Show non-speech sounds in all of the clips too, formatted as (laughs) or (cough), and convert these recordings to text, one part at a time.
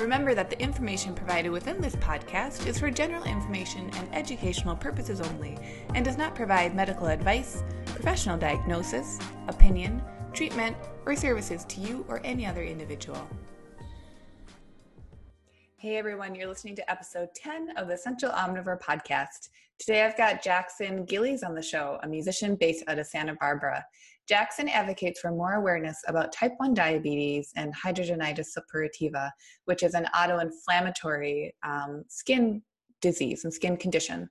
Remember that the information provided within this podcast is for general information and educational purposes only and does not provide medical advice, professional diagnosis, opinion, treatment, or services to you or any other individual. Hey everyone, you're listening to episode 10 of the Essential Omnivore podcast. Today I've got Jackson Gillies on the show, a musician based out of Santa Barbara. Jackson advocates for more awareness about type 1 diabetes and hidradenitis suppurativa, which is an autoinflammatory um, skin disease and skin condition.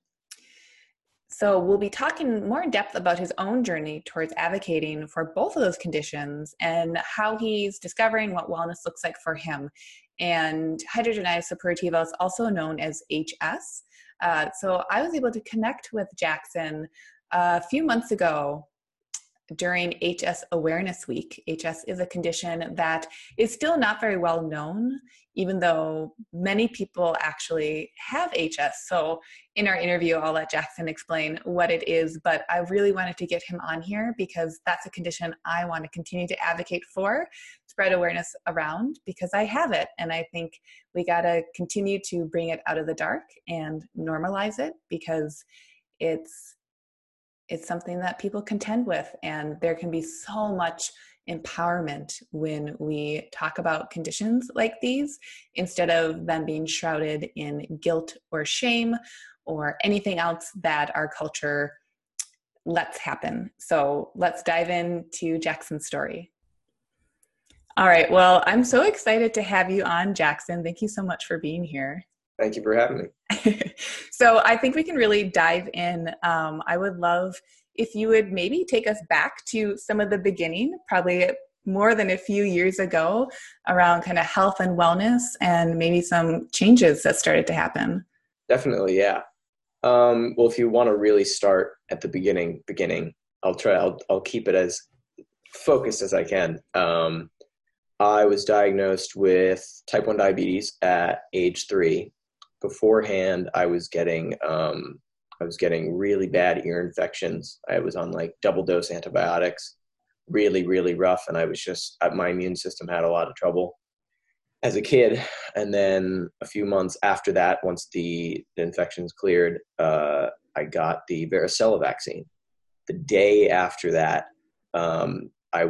So, we'll be talking more in depth about his own journey towards advocating for both of those conditions and how he's discovering what wellness looks like for him. And hidradenitis suppurativa is also known as HS. Uh, so, I was able to connect with Jackson a few months ago during HS Awareness Week. HS is a condition that is still not very well known, even though many people actually have HS. So, in our interview, I'll let Jackson explain what it is, but I really wanted to get him on here because that's a condition I want to continue to advocate for, spread awareness around because I have it. And I think we got to continue to bring it out of the dark and normalize it because it's it's something that people contend with and there can be so much empowerment when we talk about conditions like these instead of them being shrouded in guilt or shame or anything else that our culture lets happen. So let's dive into Jackson's story. All right. Well, I'm so excited to have you on, Jackson. Thank you so much for being here. Thank you for having me. (laughs) so I think we can really dive in. Um, I would love if you would maybe take us back to some of the beginning, probably more than a few years ago, around kind of health and wellness and maybe some changes that started to happen. Definitely, yeah. Um, well, if you want to really start at the beginning, beginning, I'll try. I'll I'll keep it as focused as I can. Um, I was diagnosed with type 1 diabetes at age three beforehand I was getting um, I was getting really bad ear infections. I was on like double dose antibiotics, really really rough, and I was just uh, my immune system had a lot of trouble as a kid. And then a few months after that, once the, the infections cleared, uh, I got the varicella vaccine. The day after that, um, I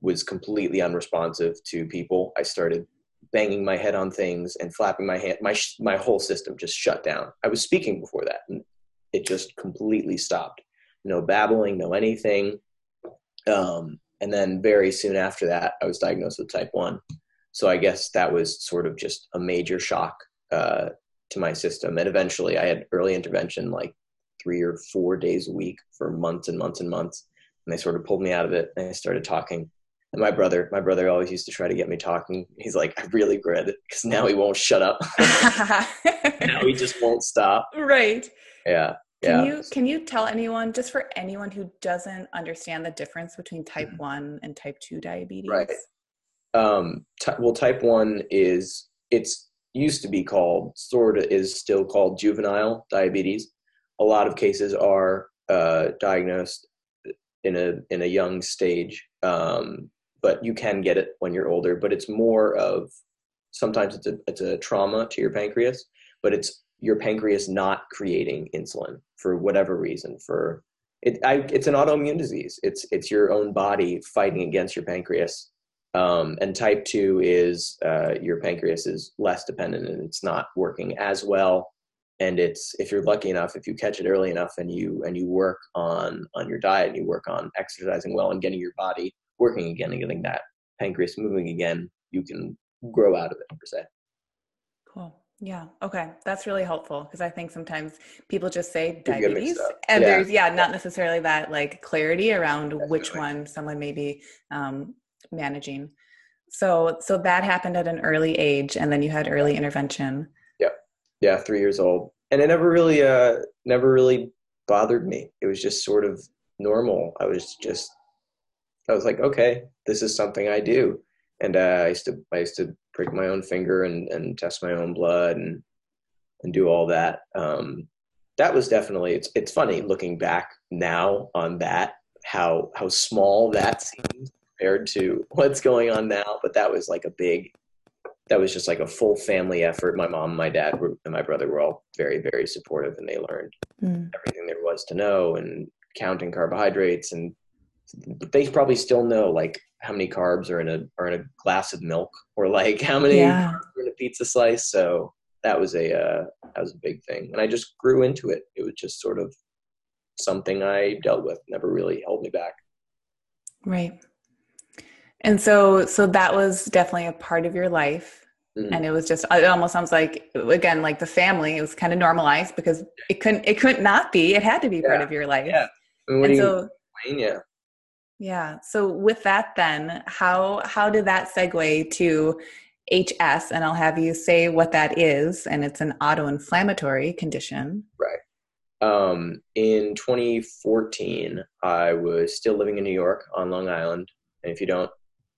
was completely unresponsive to people. I started banging my head on things and flapping my hand. My my whole system just shut down. I was speaking before that, and it just completely stopped. No babbling, no anything. Um, and then very soon after that, I was diagnosed with type one. So I guess that was sort of just a major shock uh, to my system. And eventually, I had early intervention, like three or four days a week for months and months and months. And they sort of pulled me out of it, and I started talking and my brother, my brother always used to try to get me talking. He's like, I really regret it because now he won't shut up. (laughs) now he just won't stop. Right. Yeah. Can yeah. you can you tell anyone, just for anyone who doesn't understand the difference between type mm-hmm. one and type two diabetes? Right. Um, t- well, type one is it's used to be called, sort of is still called juvenile diabetes. A lot of cases are uh, diagnosed in a in a young stage. Um, but you can get it when you're older. But it's more of sometimes it's a it's a trauma to your pancreas, but it's your pancreas not creating insulin for whatever reason. For it, I, it's an autoimmune disease. It's it's your own body fighting against your pancreas. Um, and type two is uh, your pancreas is less dependent and it's not working as well. And it's if you're lucky enough, if you catch it early enough, and you and you work on on your diet, and you work on exercising well, and getting your body working again and getting that pancreas moving again, you can grow out of it per se. Cool. Yeah. Okay. That's really helpful because I think sometimes people just say diabetes and yeah. there's, yeah, not necessarily that like clarity around Definitely. which one someone may be um, managing. So, so that happened at an early age and then you had early intervention. Yeah. Yeah. Three years old. And it never really, uh, never really bothered me. It was just sort of normal. I was just, I was like, okay, this is something I do. And uh, I used to, I used to prick my own finger and, and test my own blood and, and do all that. Um, that was definitely, it's, it's funny looking back now on that, how, how small that seems compared to (laughs) what's going on now. But that was like a big, that was just like a full family effort. My mom, my dad, were, and my brother were all very, very supportive, and they learned mm. everything there was to know and counting carbohydrates. And they probably still know like how many carbs are in a are in a glass of milk, or like how many yeah. are in a pizza slice. So that was a uh, that was a big thing, and I just grew into it. It was just sort of something I dealt with. Never really held me back. Right. And so so that was definitely a part of your life. Mm-hmm. And it was just it almost sounds like again, like the family, it was kind of normalized because it couldn't it couldn't not be. It had to be yeah. part of your life. Yeah. I mean, and so you, yeah. Yeah. So with that then, how how did that segue to HS? And I'll have you say what that is. And it's an autoinflammatory condition. Right. Um, in 2014, I was still living in New York on Long Island. And if you don't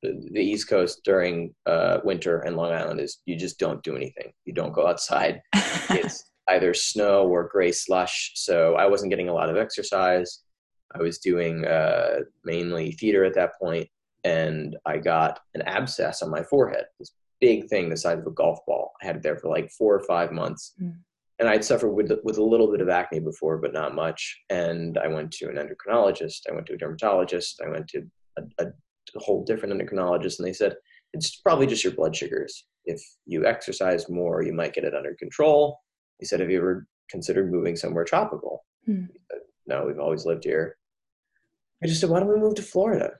the East Coast during uh, winter and Long Island is you just don't do anything. You don't go outside. (laughs) it's either snow or gray slush. So I wasn't getting a lot of exercise. I was doing uh, mainly theater at that point, and I got an abscess on my forehead. This big thing the size of a golf ball. I had it there for like four or five months. Mm. And I'd suffered with with a little bit of acne before, but not much. And I went to an endocrinologist. I went to a dermatologist. I went to a, a whole different endocrinologist, and they said it's probably just your blood sugars. If you exercise more, you might get it under control. He said, "Have you ever considered moving somewhere tropical?" Said, no, we've always lived here. I just said, "Why don't we move to Florida?"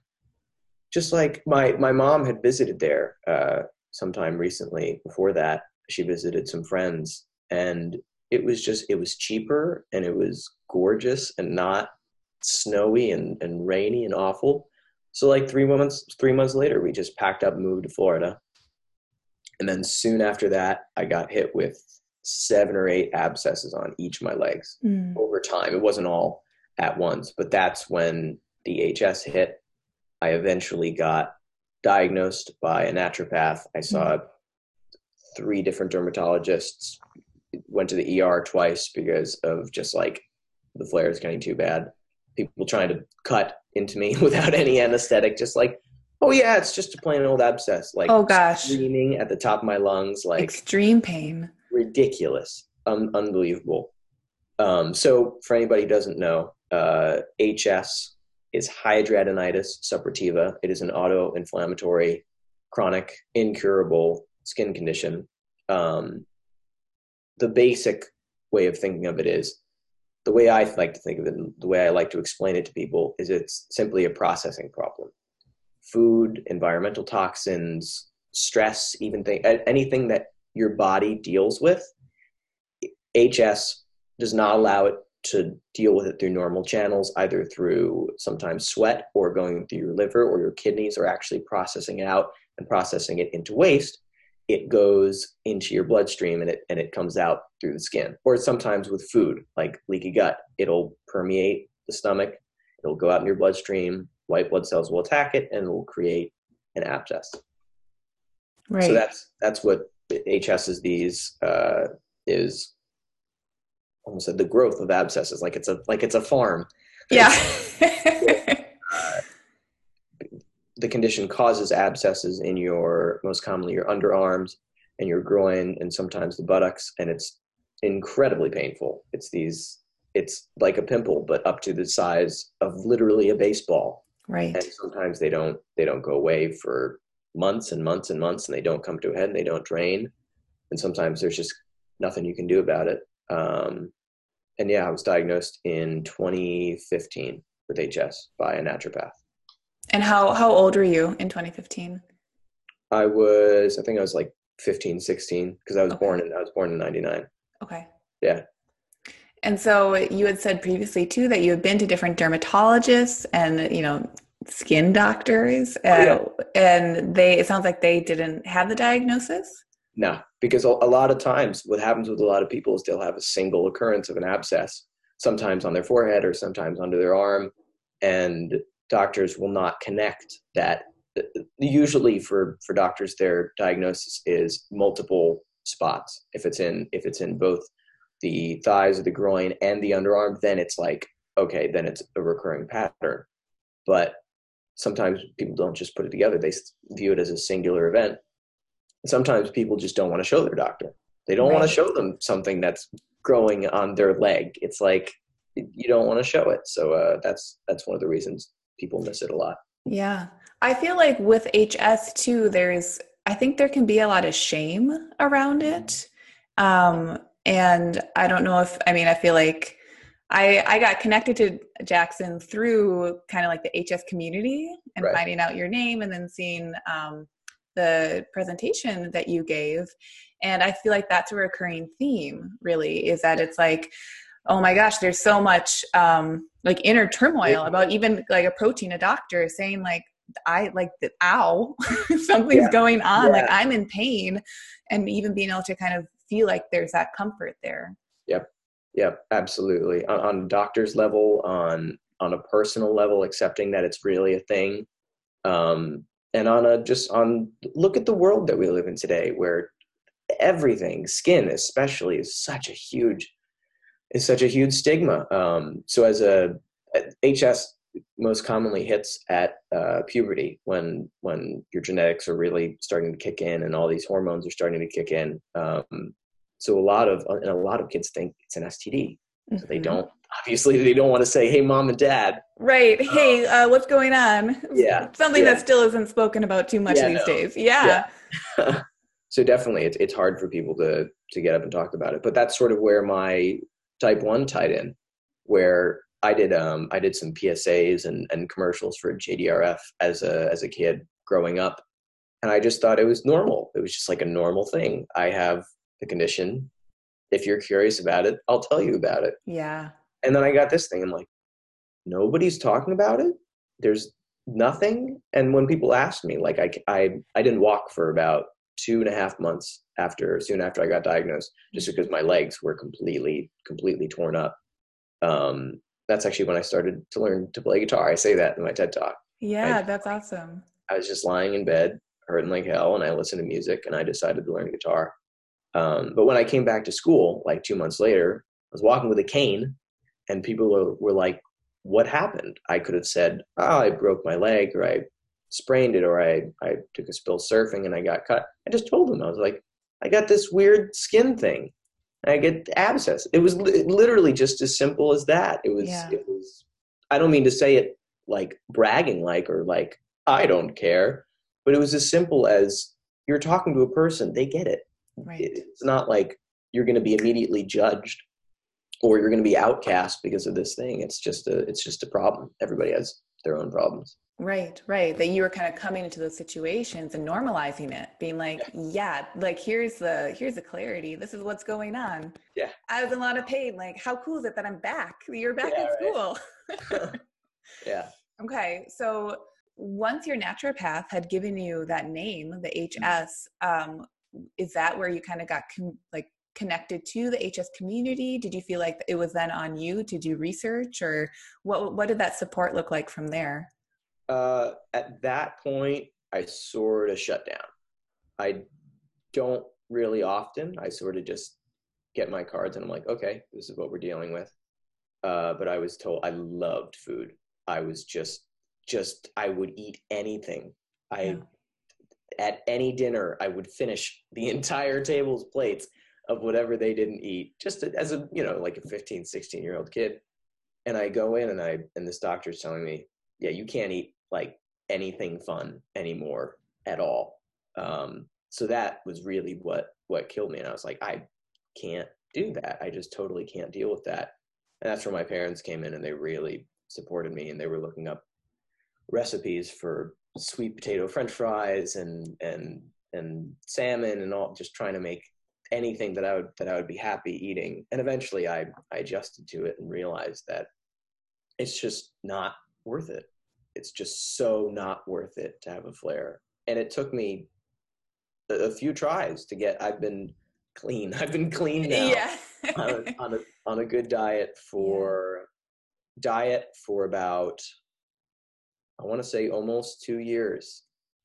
Just like my my mom had visited there uh, sometime recently. Before that, she visited some friends, and it was just it was cheaper and it was gorgeous and not snowy and, and rainy and awful so like three months three months later, we just packed up and moved to Florida. And then soon after that, I got hit with seven or eight abscesses on each of my legs mm. over time. It wasn't all at once, but that's when the HS hit. I eventually got diagnosed by a naturopath. I saw mm. three different dermatologists, went to the ER twice because of just like the flares getting too bad. People trying to cut into me (laughs) without any anesthetic, just like, oh yeah, it's just a plain old abscess. Like, oh gosh, screaming at the top of my lungs, like extreme pain, ridiculous, un- unbelievable. Um, so, for anybody who doesn't know, uh, HS is hidradenitis suppurativa. It is an auto-inflammatory, chronic, incurable skin condition. Um, the basic way of thinking of it is the way I like to think of it, and the way I like to explain it to people, is it's simply a processing problem. Food, environmental toxins, stress, even thing, anything that your body deals with, HS does not allow it to deal with it through normal channels, either through sometimes sweat or going through your liver or your kidneys, or actually processing it out and processing it into waste it goes into your bloodstream and it and it comes out through the skin. Or sometimes with food, like leaky gut, it'll permeate the stomach, it'll go out in your bloodstream, white blood cells will attack it, and it will create an abscess. Right. So that's that's what HS is these uh, is almost said the growth of abscesses, like it's a like it's a farm. Yeah. the condition causes abscesses in your most commonly your underarms and your groin and sometimes the buttocks and it's incredibly painful. It's these it's like a pimple but up to the size of literally a baseball. Right. And sometimes they don't they don't go away for months and months and months and they don't come to a head and they don't drain. And sometimes there's just nothing you can do about it um, and yeah i was diagnosed in 2015 with hs by a naturopath and how how old were you in 2015? I was I think I was like 15, 16 because I was okay. born in I was born in 99. Okay. Yeah. And so you had said previously too that you had been to different dermatologists and you know skin doctors uh, oh, yeah. and they it sounds like they didn't have the diagnosis no because a lot of times what happens with a lot of people is they'll have a single occurrence of an abscess sometimes on their forehead or sometimes under their arm and doctors will not connect that. Uh, uh, usually, for for doctors, their diagnosis is multiple spots. If it's in if it's in both the thighs or the groin and the underarm, then it's like okay, then it's a recurring pattern. But sometimes people don't just put it together; they view it as a singular event. Sometimes people just don't want to show their doctor. They don't right. want to show them something that's growing on their leg. It's like you don't want to show it. So uh, that's that's one of the reasons people miss it a lot. Yeah, I feel like with HS too, there's I think there can be a lot of shame around it, um, and I don't know if I mean I feel like I I got connected to Jackson through kind of like the HS community and right. finding out your name and then seeing um, the presentation that you gave. And i feel like that's a recurring theme really is that it's like oh my gosh there's so much um like inner turmoil about even like approaching a doctor saying like i like the ow (laughs) something's yeah. going on yeah. like i'm in pain. And even being able to kind of feel like there's that comfort there. Yep. Yep. Absolutely. On, on doctor's level on on a personal level accepting that it's really a thing um and on a just on look at the world that we live in today where everything skin especially is such a huge is such a huge stigma. Um, so as a hs most commonly hits at uh, puberty when when your genetics are really starting to kick in and all these hormones are starting to kick in. Um, so a lot of and a lot of kids think it's an std mm-hmm. they don't obviously they don't want to say hey mom and dad. Right. Hey uh, what's going on? Yeah something yeah. that still isn't spoken about too much yeah, these no. days. Yeah, yeah. (laughs) so definitely it's, it's hard for people to to get up and talk about it but that's sort of where my type 1 tied in where i did um i did some psas and, and commercials for jdrf as a as a kid growing up and i just thought it was normal. It was just like a normal thing. I have the condition. If you're curious about it i'll tell you about it. Yeah and then I got this thing. I'm like, nobody's talking about it. There's nothing. And when people asked me, like, I, I, I didn't walk for about two and a half months after, soon after I got diagnosed, just because my legs were completely, completely torn up. Um, that's actually when I started to learn to play guitar. I say that in my TED talk. Yeah, I, that's awesome. I was just lying in bed, hurting like hell, and I listened to music, and I decided to learn guitar. Um, but when I came back to school, like two months later, I was walking with a cane and people were, were like what happened? I could have said oh i broke my leg or i sprained it or i i took a spill surfing and i got cut. I just told them. I was like i got this weird skin thing. I get abscess. It was li- literally just as simple as that. It was yeah. it was i don't mean to say it like bragging like or like i don't care but it was as simple as you're talking to a person they get it. Right. it's not like you're going to be immediately judged or you're going to be outcast because of this thing it's just a it's just a problem. Everybody has their own problems. Right right. That you were kind of coming into those situations and normalizing it being like yeah. yeah like here's the here's the clarity. This is what's going on. Yeah. I was in a lot of pain like how cool is it that i'm back? You're back yeah, in school. (laughs) Yeah. (laughs) Okay so once your naturopath had given you that name the hs um, is that where you kind of got com- like connected to the HS community? Did you feel like it was then on you to do research, or what? What did that support look like from there? Uh, at that point, I sort of shut down. I don't really often. I sort of just get my cards and I'm like, okay, this is what we're dealing with. Uh, but I was told I loved food. I was just, just I would eat anything. I yeah. at any dinner I would finish the (laughs) entire table's plates of whatever they didn't eat just as a you know like a 15 16 year old kid. And i go in and i and this doctor's telling me yeah you can't eat like anything fun anymore at all. Um, so that was really what what killed me. And i was like i can't do that. I just totally can't deal with that. And that's where my parents came in and they really supported me and they were looking up recipes for sweet potato french fries and and and salmon and all just trying to make anything that I would that I would be happy eating. And eventually I, I adjusted to it and realized that it's just not worth it. It's just so not worth it to have a flare. And it took me a, a few tries to get I've been clean. (laughs) I've been clean now yeah. on, a, (laughs) on, a, on a good diet for yeah. diet for about I want to say almost two years,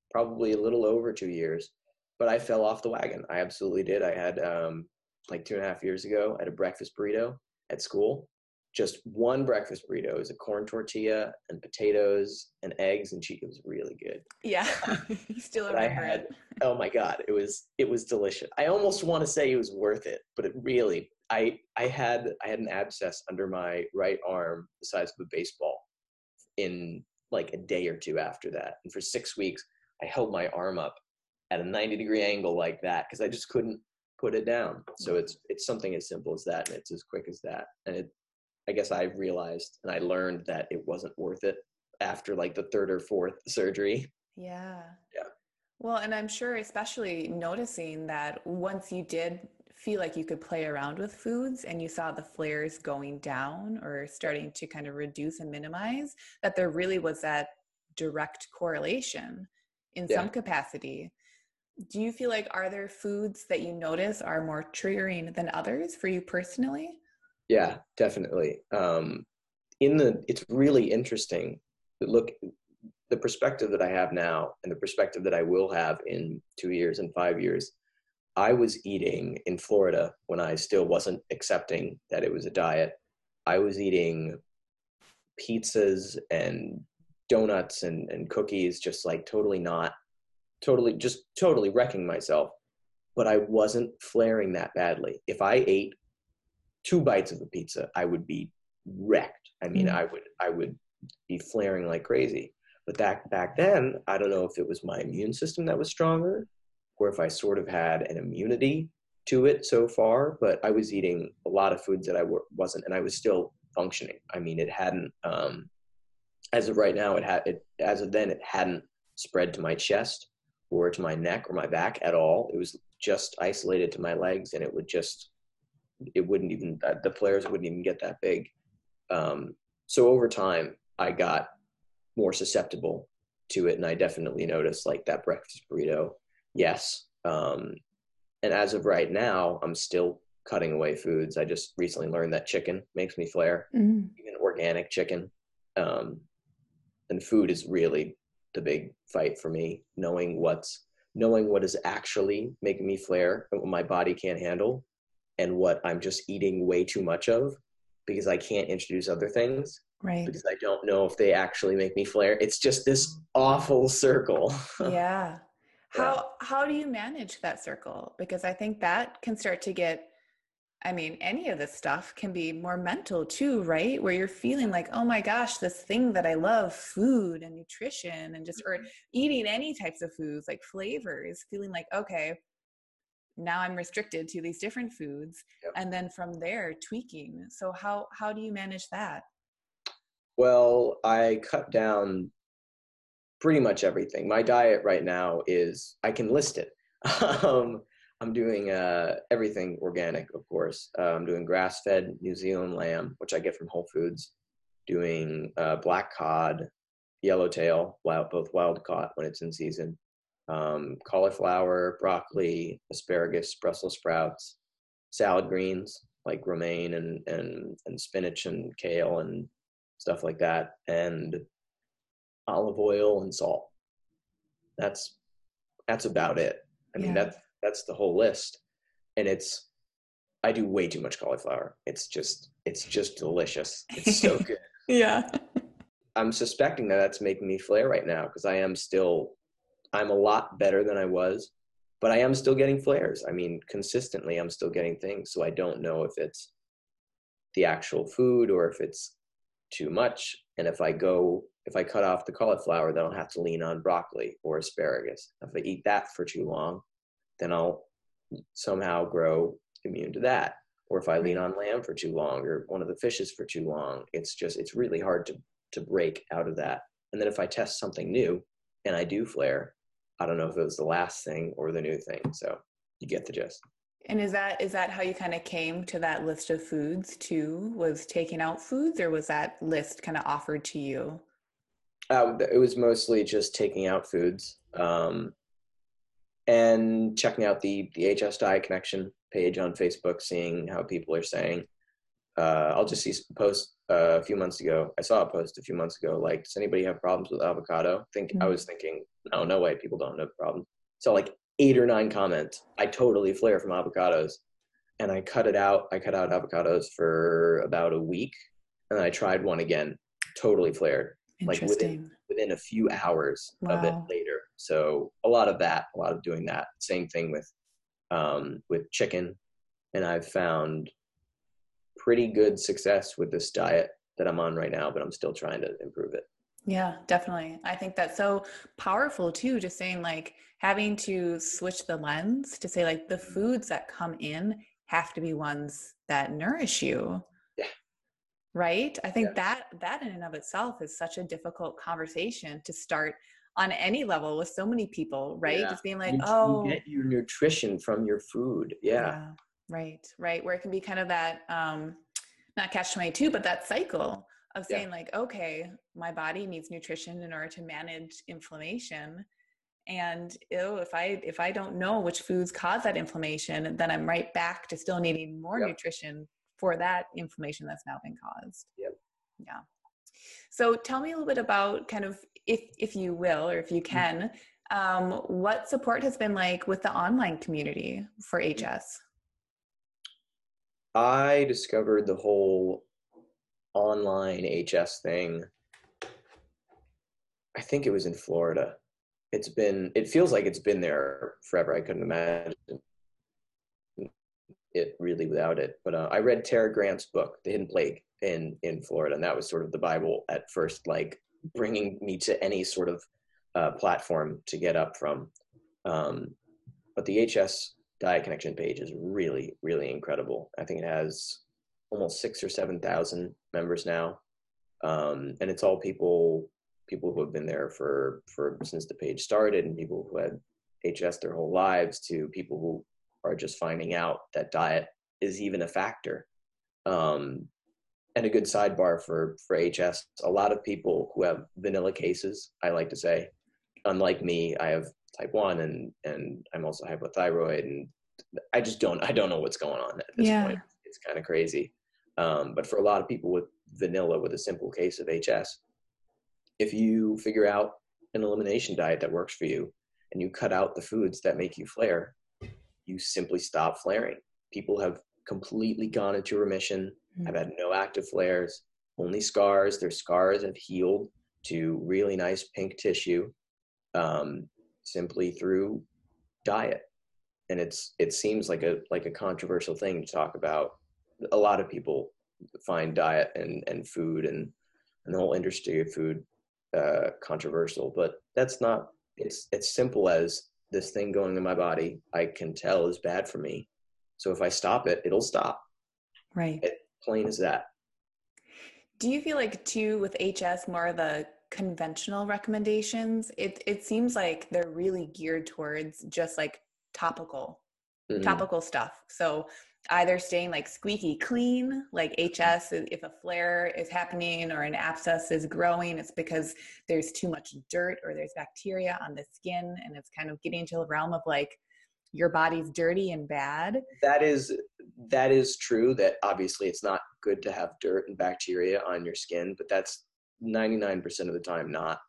probably a little over two years. But I fell off the wagon. I absolutely did. I had um, like two and a half years ago. I had a breakfast burrito at school. Just one breakfast burrito. It was a corn tortilla and potatoes and eggs and cheese. It was really good. Yeah, (laughs) (laughs) you still But I remember had- it. Oh my god, it was it was delicious. I almost want to say it was worth it, but it really I I had I had an abscess under my right arm the size of a baseball in like a day or two after that. And for 6 weeks I held my arm up at a 90 degree angle like that cuz I just couldn't put it down. So mm. it's it's something as simple as that and it's as quick as that. And it I guess I realized and I learned that it wasn't worth it after like the third or fourth (laughs) surgery. Yeah. Yeah. Well, and I'm sure, especially noticing that once you did feel like you could play around with foods and you saw the flares going down or starting to kind of reduce and minimize, that there really was that direct correlation in Yeah. some capacity. Do you feel like are there foods that you notice are more triggering than others for you personally? Yeah, definitely. Um, in the, it's really interesting. Look, the perspective that I have now, and the perspective that I will have in two years and five years. I was eating in Florida when I still wasn't accepting that it was a diet. I was eating pizzas and donuts and, and cookies, just like totally not, totally, just totally wrecking myself. But I wasn't flaring that badly. If I ate two bites of a pizza, I would be wrecked. I mean, Mm. I would I would be flaring like crazy. But that back then, I don't know if it was my immune system that was stronger, or if I sort of had an immunity to it so far. But I was eating a lot of foods that I w- wasn't, and I was still functioning. I mean, it hadn't. Um, as of right now, it had. It, as of then, it hadn't spread to my chest or to my neck or my back at all. It was just isolated to my legs, and it would just it wouldn't even uh, the flares wouldn't even get that big. Um, so over time, I got more susceptible to it, and I definitely noticed like that breakfast burrito. Yes, um, and as of right now, I'm still cutting away foods. I just recently learned that chicken makes me flare, Mm. even organic chicken. Um, and food is really the big fight for me. Knowing what's knowing what is actually making me flare, and what my body can't handle, and what I'm just eating way too much of because I can't introduce other things Right. because I don't know if they actually make me flare. It's just this awful circle. (laughs) yeah how how do you manage that circle because i think that can start to get i mean any of this stuff can be more mental too right where you're feeling like oh my gosh this thing that i love food and nutrition and just or eating any types of foods like flavors feeling like okay now i'm restricted to these different foods Yep. and then from there tweaking so how how do you manage that Well, I cut down pretty much everything. My diet right now is I can list it. (laughs) um, I'm doing uh, everything organic, of course. Uh, I'm doing grass-fed New Zealand lamb, which I get from Whole Foods. Doing uh, black cod, yellowtail, wild, both wild caught when it's in season. Um, cauliflower, broccoli, asparagus, Brussels sprouts, salad greens like romaine and, and, and spinach and kale and stuff like that, and olive oil and salt. That's that's about it. I mean, Yeah. that's that's the whole list, and it's I do way too much cauliflower. It's just it's just delicious. It's so (laughs) good. yeah I'm suspecting that that's making me flare right now because I am still I'm a lot better than I was, but I am still getting flares. I mean, consistently I'm still getting things, so I don't know if it's the actual food or if it's too much. And if I go if I cut off the cauliflower, then I'll have to lean on broccoli or asparagus. If I eat that for too long, then I'll somehow grow immune to that. Or if I lean on lamb for too long or one of the fishes for too long, it's just it's really hard to to break out of that. And then if I test something new and I do flare, I don't know if it was the last thing or the new thing. So you get the gist. And is that is that how you kind of came to that list of foods too? Was taking out foods, or was that list kind of offered to you? Uh, it was mostly just taking out foods um, and checking out the the HS Diet Connection page on Facebook, seeing how people are saying. uh, I'll just see post uh, a few months ago. I saw a post a few months ago. Like, does anybody have problems with avocado? Think mm-hmm. I was thinking, no, no way, people don't have problems. So like eight or nine comments. I totally flare from avocados, and I cut it out. I cut out avocados for about a week, and then I tried one again. Totally flared. Like within within a few hours wow. of it later. So a lot of that, a lot of doing that. Same thing with um, with chicken, and I've found pretty good success with this diet that I'm on right now, but I'm still trying to improve it. Yeah, definitely. I think that's so powerful too, just saying like having to switch the lens to say like the foods that come in have to be ones that nourish you. Yeah. Right? I think yeah. that that in and of itself is such a difficult conversation to start on any level with so many people, right? Yeah. Just being like, you, oh, you get your nutrition from your food. Yeah. yeah. Right, right. Where it can be kind of that um not catch 22, but that cycle of saying yeah. like, okay, my body needs nutrition in order to manage inflammation. And ew, if I if I don't know which foods cause that inflammation, then I'm right back to still needing more yep. nutrition for that inflammation that's now been caused. Yep. Yeah. So tell me a little bit about kind of if if you will or if you mm-hmm. can, um, what support has been like with the online community for HS. I discovered the whole online HS thing. I think it was in Florida. It's been, it feels like it's been there forever. I couldn't imagine it really without it. But uh, I read Tara Grant's book, The Hidden Plague, in in Florida, and that was sort of the Bible at first, like bringing me to any sort of uh, platform to get up from. Um, but the HS Diet Connection page is really, really incredible. I think it has almost six or seven thousand members now, um, and it's all people people who have been there for for since the page started, and people who had HS their whole lives, to people who are just finding out that diet is even a factor. Um, and a good sidebar for for HS. A lot of people who have vanilla cases, I like to say, unlike me, I have type one and and I'm also hypothyroid and I just don't I don't know what's going on at this yeah. point. It's kind of crazy. Um, but for a lot of people with vanilla with a simple case of HS, if you figure out an elimination diet that works for you and you cut out the foods that make you flare, you simply stop flaring. People have completely gone into remission. Mm-hmm. I've had no active flares, only scars. Their scars have healed to really nice pink tissue. Um, simply through diet and it's it seems like a like a controversial thing to talk about a lot of people find diet and and food and and the whole industry of food uh, controversial but that's not it's it's simple as this thing going in my body i can tell is bad for me so if i stop it it'll stop right it, plain as that do you feel like too with hs more of the conventional recommendations, it it seems like they're really geared towards just like topical mm-hmm. topical stuff. So either staying like squeaky clean, like HS, if a flare is happening or an abscess is growing, it's because there's too much dirt or there's bacteria on the skin and it's kind of getting into the realm of like your body's dirty and bad. That is that is true that obviously it's not good to have dirt and bacteria on your skin, but that's 99% of the time not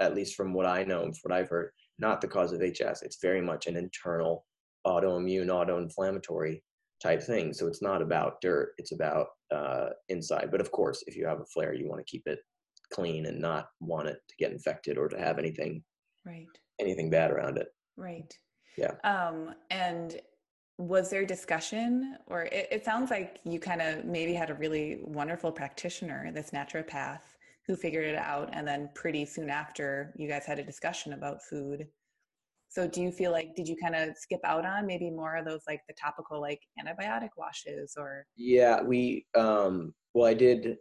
at least from what i know and what i've heard not the cause of hs it's very much an internal autoimmune autoinflammatory type thing. So it's not about dirt. It's about uh, inside. But of course if you have a flare you want to keep it clean and not want it to get infected or to have anything right. anything bad around it. Right. Yeah. Um and was there discussion? Or it, it sounds like you kind of maybe had a really wonderful practitioner this naturopath who figured it out and then pretty soon after you guys had a discussion about food. So do you feel like did you kind of skip out on maybe more of those like the topical like antibiotic washes or? Yeah we um well i did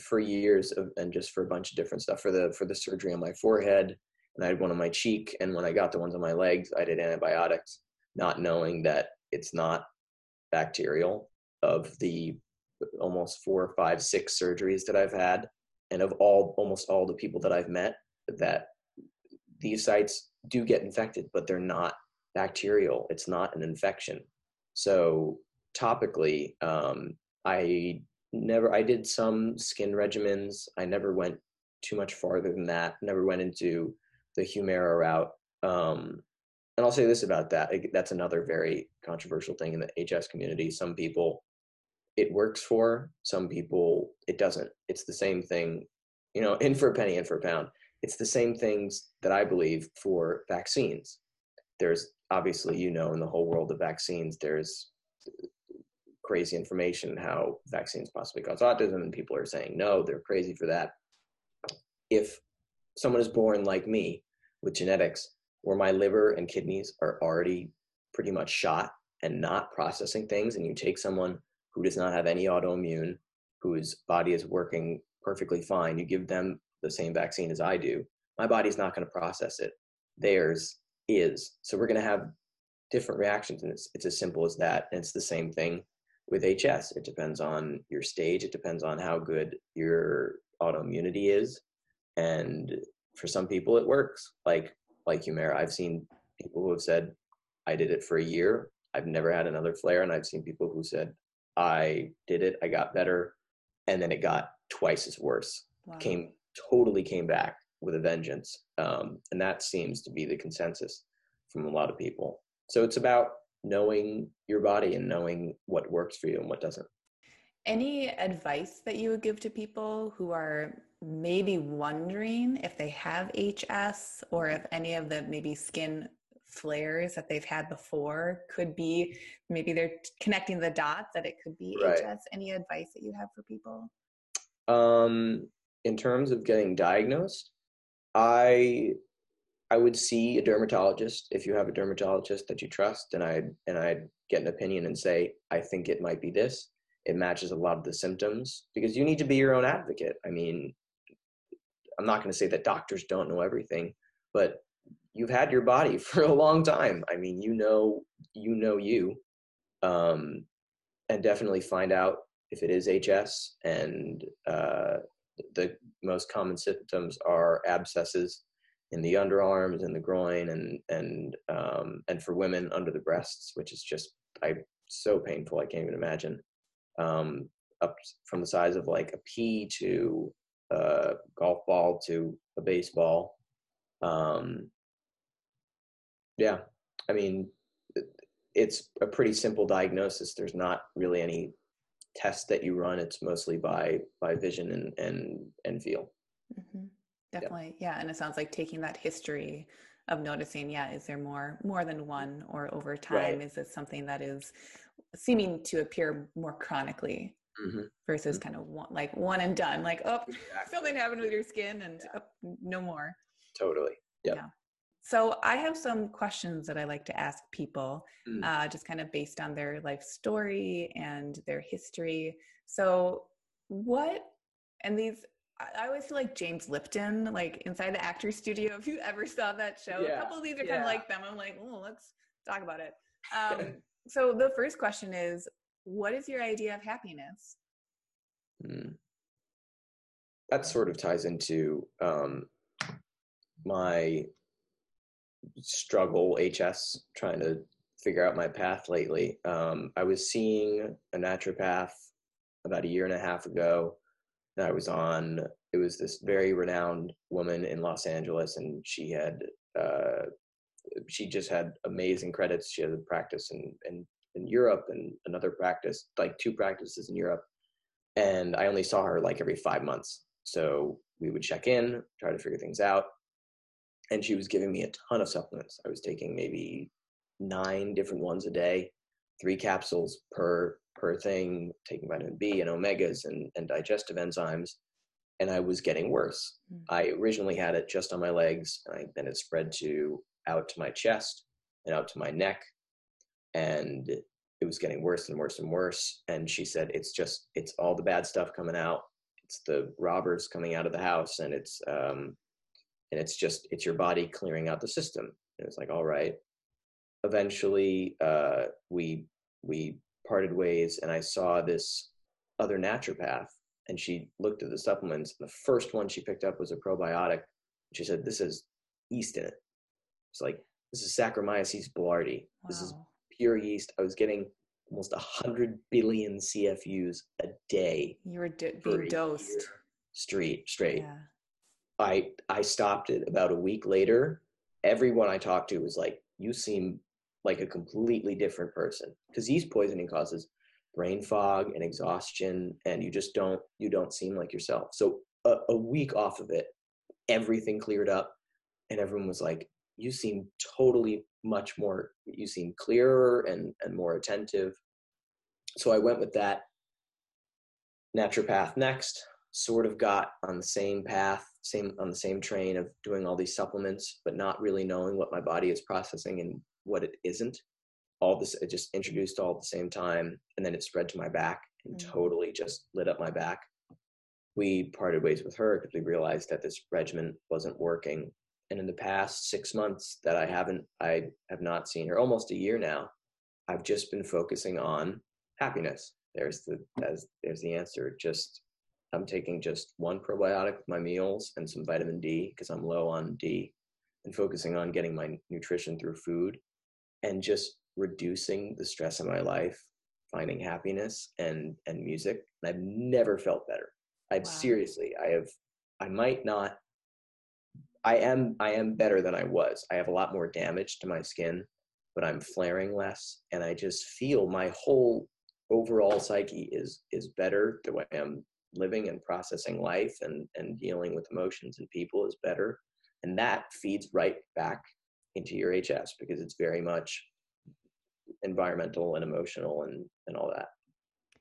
for years of, and just for a bunch of different stuff for the for the surgery on my forehead and i had one on my cheek and when i got the ones on my legs i did antibiotics not knowing that it's not bacterial of the almost four five six surgeries that i've had and of all almost all the people that I've met that these sites do get infected, but they're not bacterial. It's not an infection. So topically, um, I never I did some skin regimens. I never went too much farther than that. Never went into the Humira route. Um, and I'll say this about that. That's another very controversial thing in the HS community. Some people it works for, some people it doesn't. It's the same thing, you know, in for a penny, in for a pound. It's the same things that I believe for vaccines. There's obviously, you know, in the whole world of vaccines, there's crazy information how vaccines possibly cause autism, and people are saying no, they're crazy for that. If someone is born like me with genetics where my liver and kidneys are already pretty much shot and not processing things, and you take someone who does not have any autoimmune, whose body is working perfectly fine, you give them the same vaccine as I do, my body's not going to process it. Theirs is. So we're going to have different reactions, and it's, it's as simple as that. And it's the same thing with HS. It depends on your stage, it depends on how good your autoimmunity is. And for some people, it works. Like like Humira, I've seen people who have said, I did it for a year. I've never had another flare. And I've seen people who said, I did it, I got better, and then it got twice as worse. Wow. Came totally came back with a vengeance. Um, and that seems to be the consensus from a lot of people. So it's about knowing your body and knowing what works for you and what doesn't. Any advice that you would give to people who are maybe wondering if they have HS or if any of the maybe skin flares that they've had before could be maybe they're connecting the dots that it could be right. HS? Any advice that you have for people? Um, in terms of getting diagnosed, I I would see a dermatologist if you have a dermatologist that you trust, and I and I'd get an opinion and say I think it might be this. It matches a lot of the symptoms because you need to be your own advocate. I mean, I'm not going to say that doctors don't know everything, but you've had your body (laughs) for a long time. I mean, you know, you know you, um, and definitely find out if it is HS. And uh, the most common symptoms are abscesses in the underarms and the groin and and um, and for women under the breasts, which is just I so painful I can't even imagine. Um, up from the size of like a pea to a golf ball to a baseball. Um, yeah, I mean, it's a pretty simple diagnosis. There's not really any test that you run. It's mostly by by vision and and and feel. Mm-hmm. Definitely. Yeah. yeah. And it sounds like taking that history of noticing, yeah, is there more more than one or over time right. is it something that is seeming to appear more chronically mm-hmm. versus mm-hmm. kind of one, like one and done, like, oh, exactly. something happened with your skin and yeah. oh, no more. Totally. Yep. Yeah. So I have some questions that I like to ask people, mm. uh, just kind of based on their life story and their history. So what, and these I always feel like James Lipton, like inside the actor studio. If you ever saw that show, yeah. a couple of these are yeah. kind of like them. I'm like, oh, let's talk about it. (laughs) Um, so the first question is, what is your idea of happiness? Mm. That sort of ties into um, my struggle HS, trying to figure out my path lately. Um, I was seeing a naturopath about a year and a half ago that I was on. It was this very renowned woman in Los Angeles, and she had uh, she just had amazing credits. She had a practice in, in in Europe and another practice, like two practices in Europe. And I only saw her like every five months. So we would check in, try to figure things out. And she was giving me a ton of supplements. I was taking maybe nine different ones a day, three capsules per per thing, taking vitamin B and omegas and, and digestive enzymes, and I was getting worse. Mm. I originally had it just on my legs, and I, then it spread to out to my chest and out to my neck, and it was getting worse and worse and worse. And she said, "It's just it's all the bad stuff coming out. It's the robbers coming out of the house, and it's um, and it's just it's your body clearing out the system." And it was like, "All right." Eventually, uh, we we parted ways and I saw this other naturopath and she looked at the supplements. The first one she picked up was a probiotic. She said, This is yeast in it. It's like, this is Saccharomyces boulardii. Wow. This is pure yeast. I was getting almost 100 billion CFUs a day. You were being dosed. Straight, straight. Yeah. I I stopped it about a week later. Everyone I talked to was like, "You seem like a completely different person," because these poisoning causes brain fog and exhaustion, and you just don't you don't seem like yourself. So a, a week off of it, everything cleared up, and everyone was like, "You seem totally much more. You seem clearer and and more attentive." So I went with that naturopath next sort of got on the same path, same on the same train of doing all these supplements, but not really knowing what my body is processing and what it isn't. All this it just introduced all at the same time, and then it spread to my back and mm-hmm. totally just lit up my back. We parted ways with her because we realized that this regimen wasn't working. And in the past six months that I haven't, I have not seen her, almost a year now. I've just been focusing on happiness. There's the as there's the answer. Just I'm taking just one probiotic with my meals and some vitamin D because I'm low on D and focusing on getting my nutrition through food and just reducing the stress in my life, finding happiness and and music. And I've never felt better. I've wow. seriously, I have I might not I am I am better than I was. I have a lot more damage to my skin, but I'm flaring less and I just feel my whole overall psyche is is better the way I'm living and processing life and, and dealing with emotions and people is better. And that feeds right back into your HS because it's very much environmental and emotional and, and all that.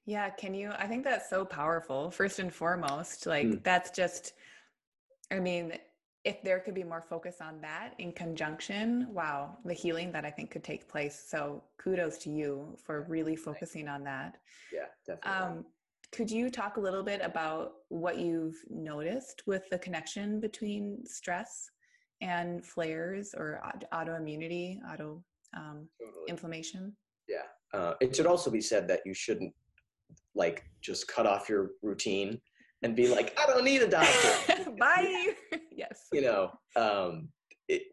Yeah. Can you, I think that's so powerful. First and foremost, like mm. that's just, I mean, if there could be more focus on that in conjunction, wow, the healing that I think could take place. So kudos to you for really focusing on that. Yeah, definitely. Um, could you talk a little bit about what you've noticed with the connection between stress and flares or autoimmunity, auto um, totally. inflammation? Yeah. Uh, it should also be said that you shouldn't like just cut off your routine and be like, I don't need a doctor. (laughs) Bye. (laughs) yes. You know, um, it,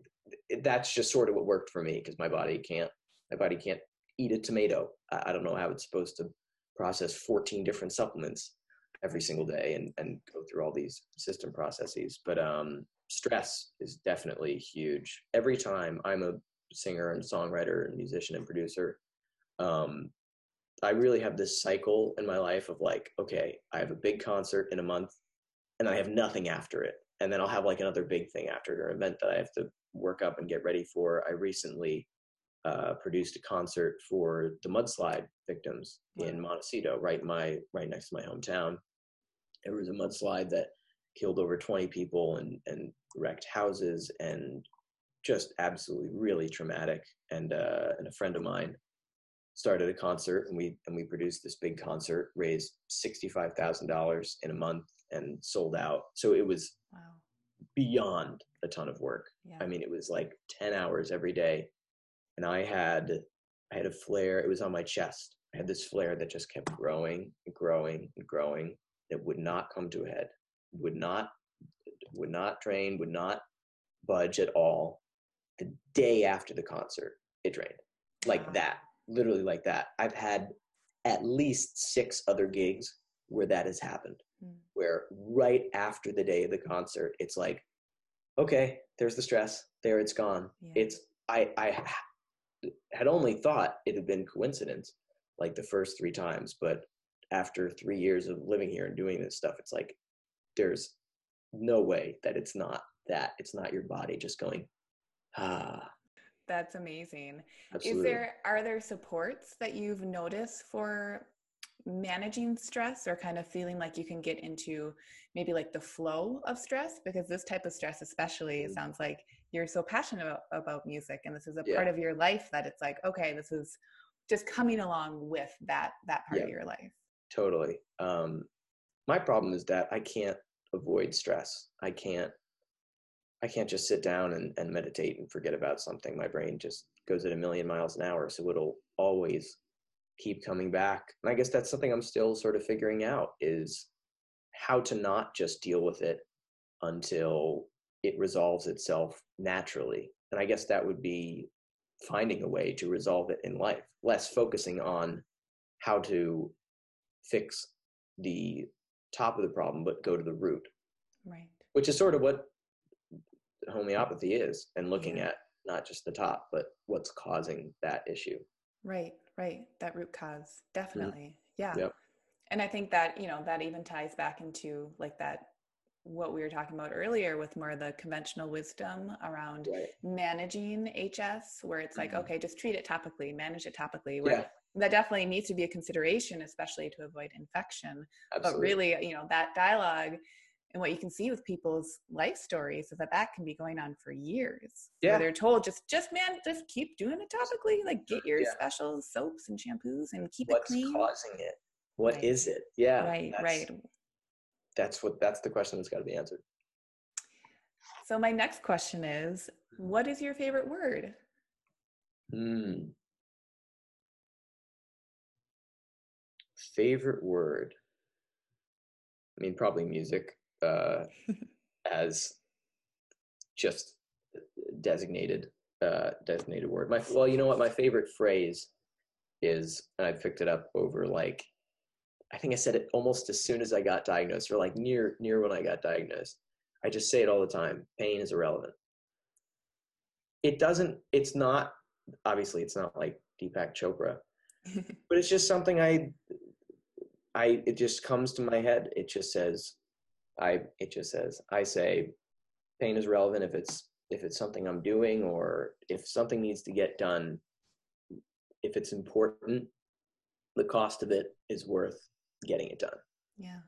it, that's just sort of what worked for me because my body can't, my body can't eat a tomato. I, I don't know how it's supposed to process 14 different supplements every single day and, and go through all these system processes. But um, stress is definitely huge. Every time I'm a singer and songwriter and musician and producer, um, I really have this cycle in my life of like, okay, I have a big concert in a month and I have nothing after it. And then I'll have like another big thing after an event that I have to work up and get ready for. I recently uh, produced a concert for the mudslide victims in Montecito, right my right next to my hometown. There was a mudslide that killed over 20 people and and wrecked houses and just absolutely really traumatic. And uh, and a friend of mine started a concert and we and we produced this big concert, raised sixty five thousand dollars in a month and sold out. So it was wow. beyond a ton of work. Yeah. I mean, it was like ten hours every day and I had I had a flare. It was on my chest. I had this flare that just kept growing and growing and growing. It would not come to a head. Would not would not drain. Would not budge at all. The day after the concert, it drained like that. Literally like that. I've had at least six other gigs where that has happened. Mm. Where right after the day of the concert, it's like, okay, there's the stress. There, it's gone. Yeah. It's I I had only thought it had been coincidence like the first three times but after three years of living here and doing this stuff it's like there's no way that it's not that it's not your body just going ah that's amazing Absolutely. is there are there supports that you've noticed for managing stress or kind of feeling like you can get into maybe like the flow of stress because this type of stress especially it mm-hmm. sounds like you're so passionate about, about music and this is a yeah. part of your life that it's like okay this is just coming along with that that part yeah. of your life totally um my problem is that i can't avoid stress i can't i can't just sit down and, and meditate and forget about something my brain just goes at a million miles an hour so it'll always keep coming back. And I guess that's something I'm still sort of figuring out is how to not just deal with it until it resolves itself naturally. And I guess that would be finding a way to resolve it in life, less focusing on how to fix the top of the problem, but go to the root. Right. Which is sort of what homeopathy is, and looking at not just the top, but what's causing that issue. Right, right. That root cause. Mm-hmm. Definitely. Mm-hmm. Yeah. Yep. And I think that, you know, that even ties back into like that what we were talking about earlier with more of the conventional wisdom around right. managing HS, where it's like, mm-hmm. okay, just treat it topically, manage it topically. Where yeah. That definitely needs to be a consideration, especially to avoid infection. Absolutely. But really, you know, that dialogue and what you can see with people's life stories is that that can be going on for years. Yeah. they're told just, just man, just keep doing it topically. Like get your Yeah. special soaps and shampoos and keep What's it clean. What's causing it? What Right. is it? Yeah. right, that's, right. That's what. That's the question that's got to be answered. So my next question is, what is your favorite word? Hmm. Favorite word? I mean, probably music, uh, as just designated uh, designated word. My well, you know what? My favorite phrase is, and I picked it up over like, I think I said it almost as soon as I got diagnosed, or like near near when I got diagnosed. I just say it all the time. Pain is irrelevant. It doesn't. It's not. Obviously, it's not like Deepak Chopra, (laughs) but it's just something I I it just comes to my head. It just says I it just says I say pain is relevant if it's if it's something I'm doing or if something needs to get done if it's important the cost of it is worth getting it done. yeah.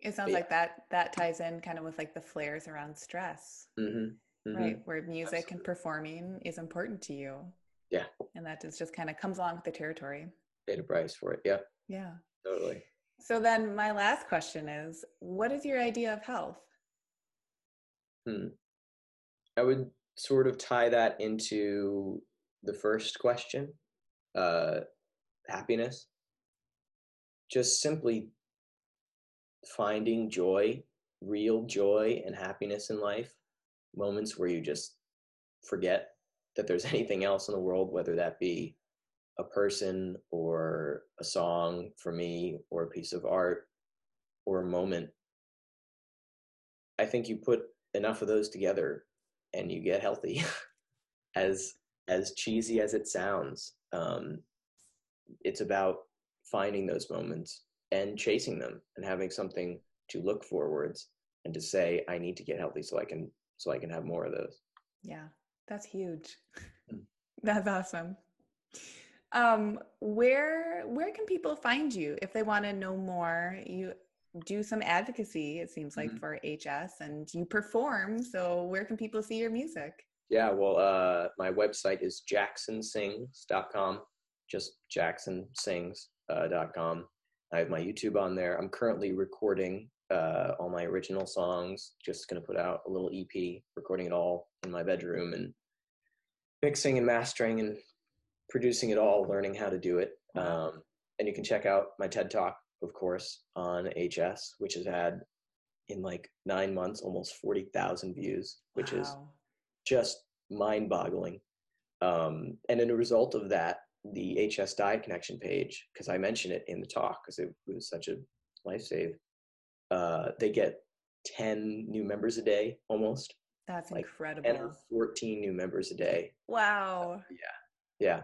It sounds Yeah. like that that ties in kind of with like the flares around stress, Mhm. Mhm. right? Where music and performing is important to you. Yeah. And that just, just kind of comes along with the territory. Paid a price for it. Yeah, Yeah. totally. So then my last question is, what is your idea of health? Hmm. I would sort of tie that into the first question, uh, happiness. Just simply finding joy, real joy and happiness in life, moments where you just forget that there's (laughs) anything else in the world, whether that be a person or a song for me or a piece of art or a moment. I think you put enough of those together and you get healthy (laughs) as as cheesy as it sounds um, it's about finding those moments and chasing them and having something to look forwards and to say i need to get healthy so i can so i can have more of those Yeah, that's huge. Mm. That's awesome. Um, where where can people find you if they want to know more? You do some advocacy, it seems like, Mhm. for HS, and you perform. So where can people see your music? yeah well uh, my website is jacksonsings.com just jacksonsings.com uh, i have my youtube on there i'm currently recording uh, all my original songs just going to put out a little ep recording it all in my bedroom and mixing and mastering and producing it all learning how to do it um, and you can check out my ted talk of course on hs which has had in like nine months almost 40000 views which is just mind boggling. Um, and in a result of that, the HS Diet Connection page, because I mentioned it in the talk because it was such a life save, uh, they get 10 new members a day almost, That's like, incredible. 10 or 14 new members a day. wow. Yeah. Yeah.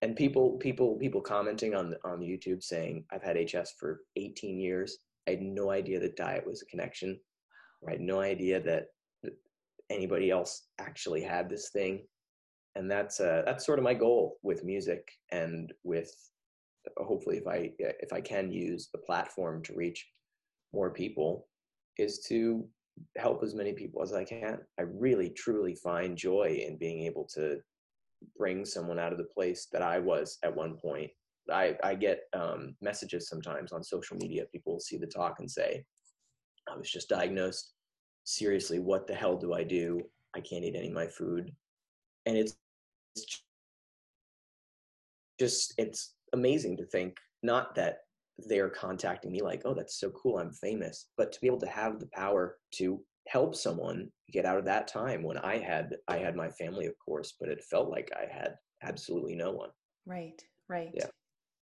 And people, people, people commenting on on YouTube saying, "I've had HS for 18 years. I had no idea that diet was a connection. I had no idea that that anybody else actually had this thing." And that's uh, that's sort of my goal with music and with hopefully if I if I can use the platform to reach more people is to help as many people as I can. I really truly find joy in being able to bring someone out of the place that I was at one point. I, I get um, messages sometimes on social media. People will see the talk and say, I was just diagnosed. Seriously, what the hell do I do? I can't eat any of my food. And it's, it's just, it's amazing to think not that they're contacting me like, oh, that's so cool, I'm famous, but to be able to have the power to help someone get out of that time when I had I had my family, of course, but it felt like I had absolutely no one. Right. Right. Yeah.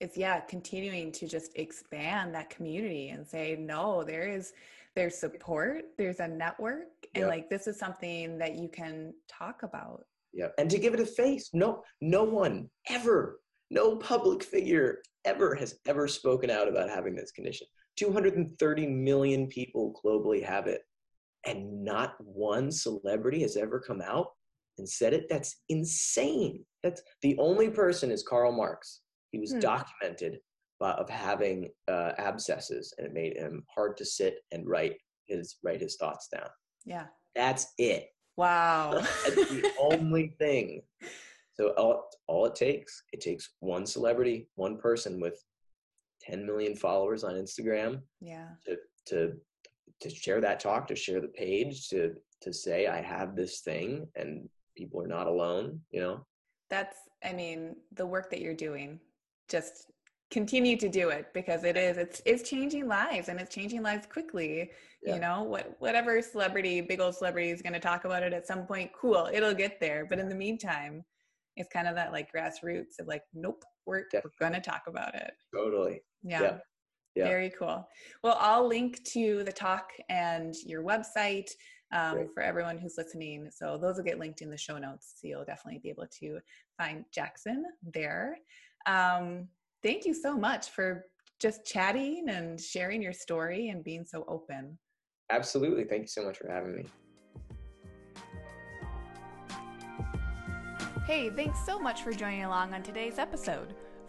it's yeah continuing to just expand that community and say no there is there's support there's a network and Yep. like this is something that you can talk about Yeah, and to give it a face. No, no one ever, no public figure ever has ever spoken out about having this condition. 230 million people globally have it, and not one celebrity has ever come out and said it. That's insane. That's the only person is Karl Marx. He was Hmm. documented by, of having uh, abscesses, and it made him hard to sit and write his write his thoughts down. yeah That's it. wow (laughs) That's the only thing. So all, all it takes, it takes one celebrity, one person with 10 million followers on Instagram yeah to to to share that talk, to share the page, to to say I have this thing and people are not alone, you know. that's i mean the work that you're doing just continue to do it because it is it's it's changing lives and it's changing lives quickly Yeah. you know what whatever celebrity big old celebrity is going to talk about it at some point cool it'll get there but in the meantime it's kind of that like grassroots of like nope we're, we're going to talk about it Totally. yeah. Yeah. Yeah. Very cool. Well, I'll link to the talk and your website um, for everyone who's listening. So those will get linked in the show notes. So you'll definitely be able to find Jackson there. Um, thank you so much for just chatting and sharing your story and being so open. Absolutely. Thank you so much for having me. Hey, thanks so much for joining along on today's episode.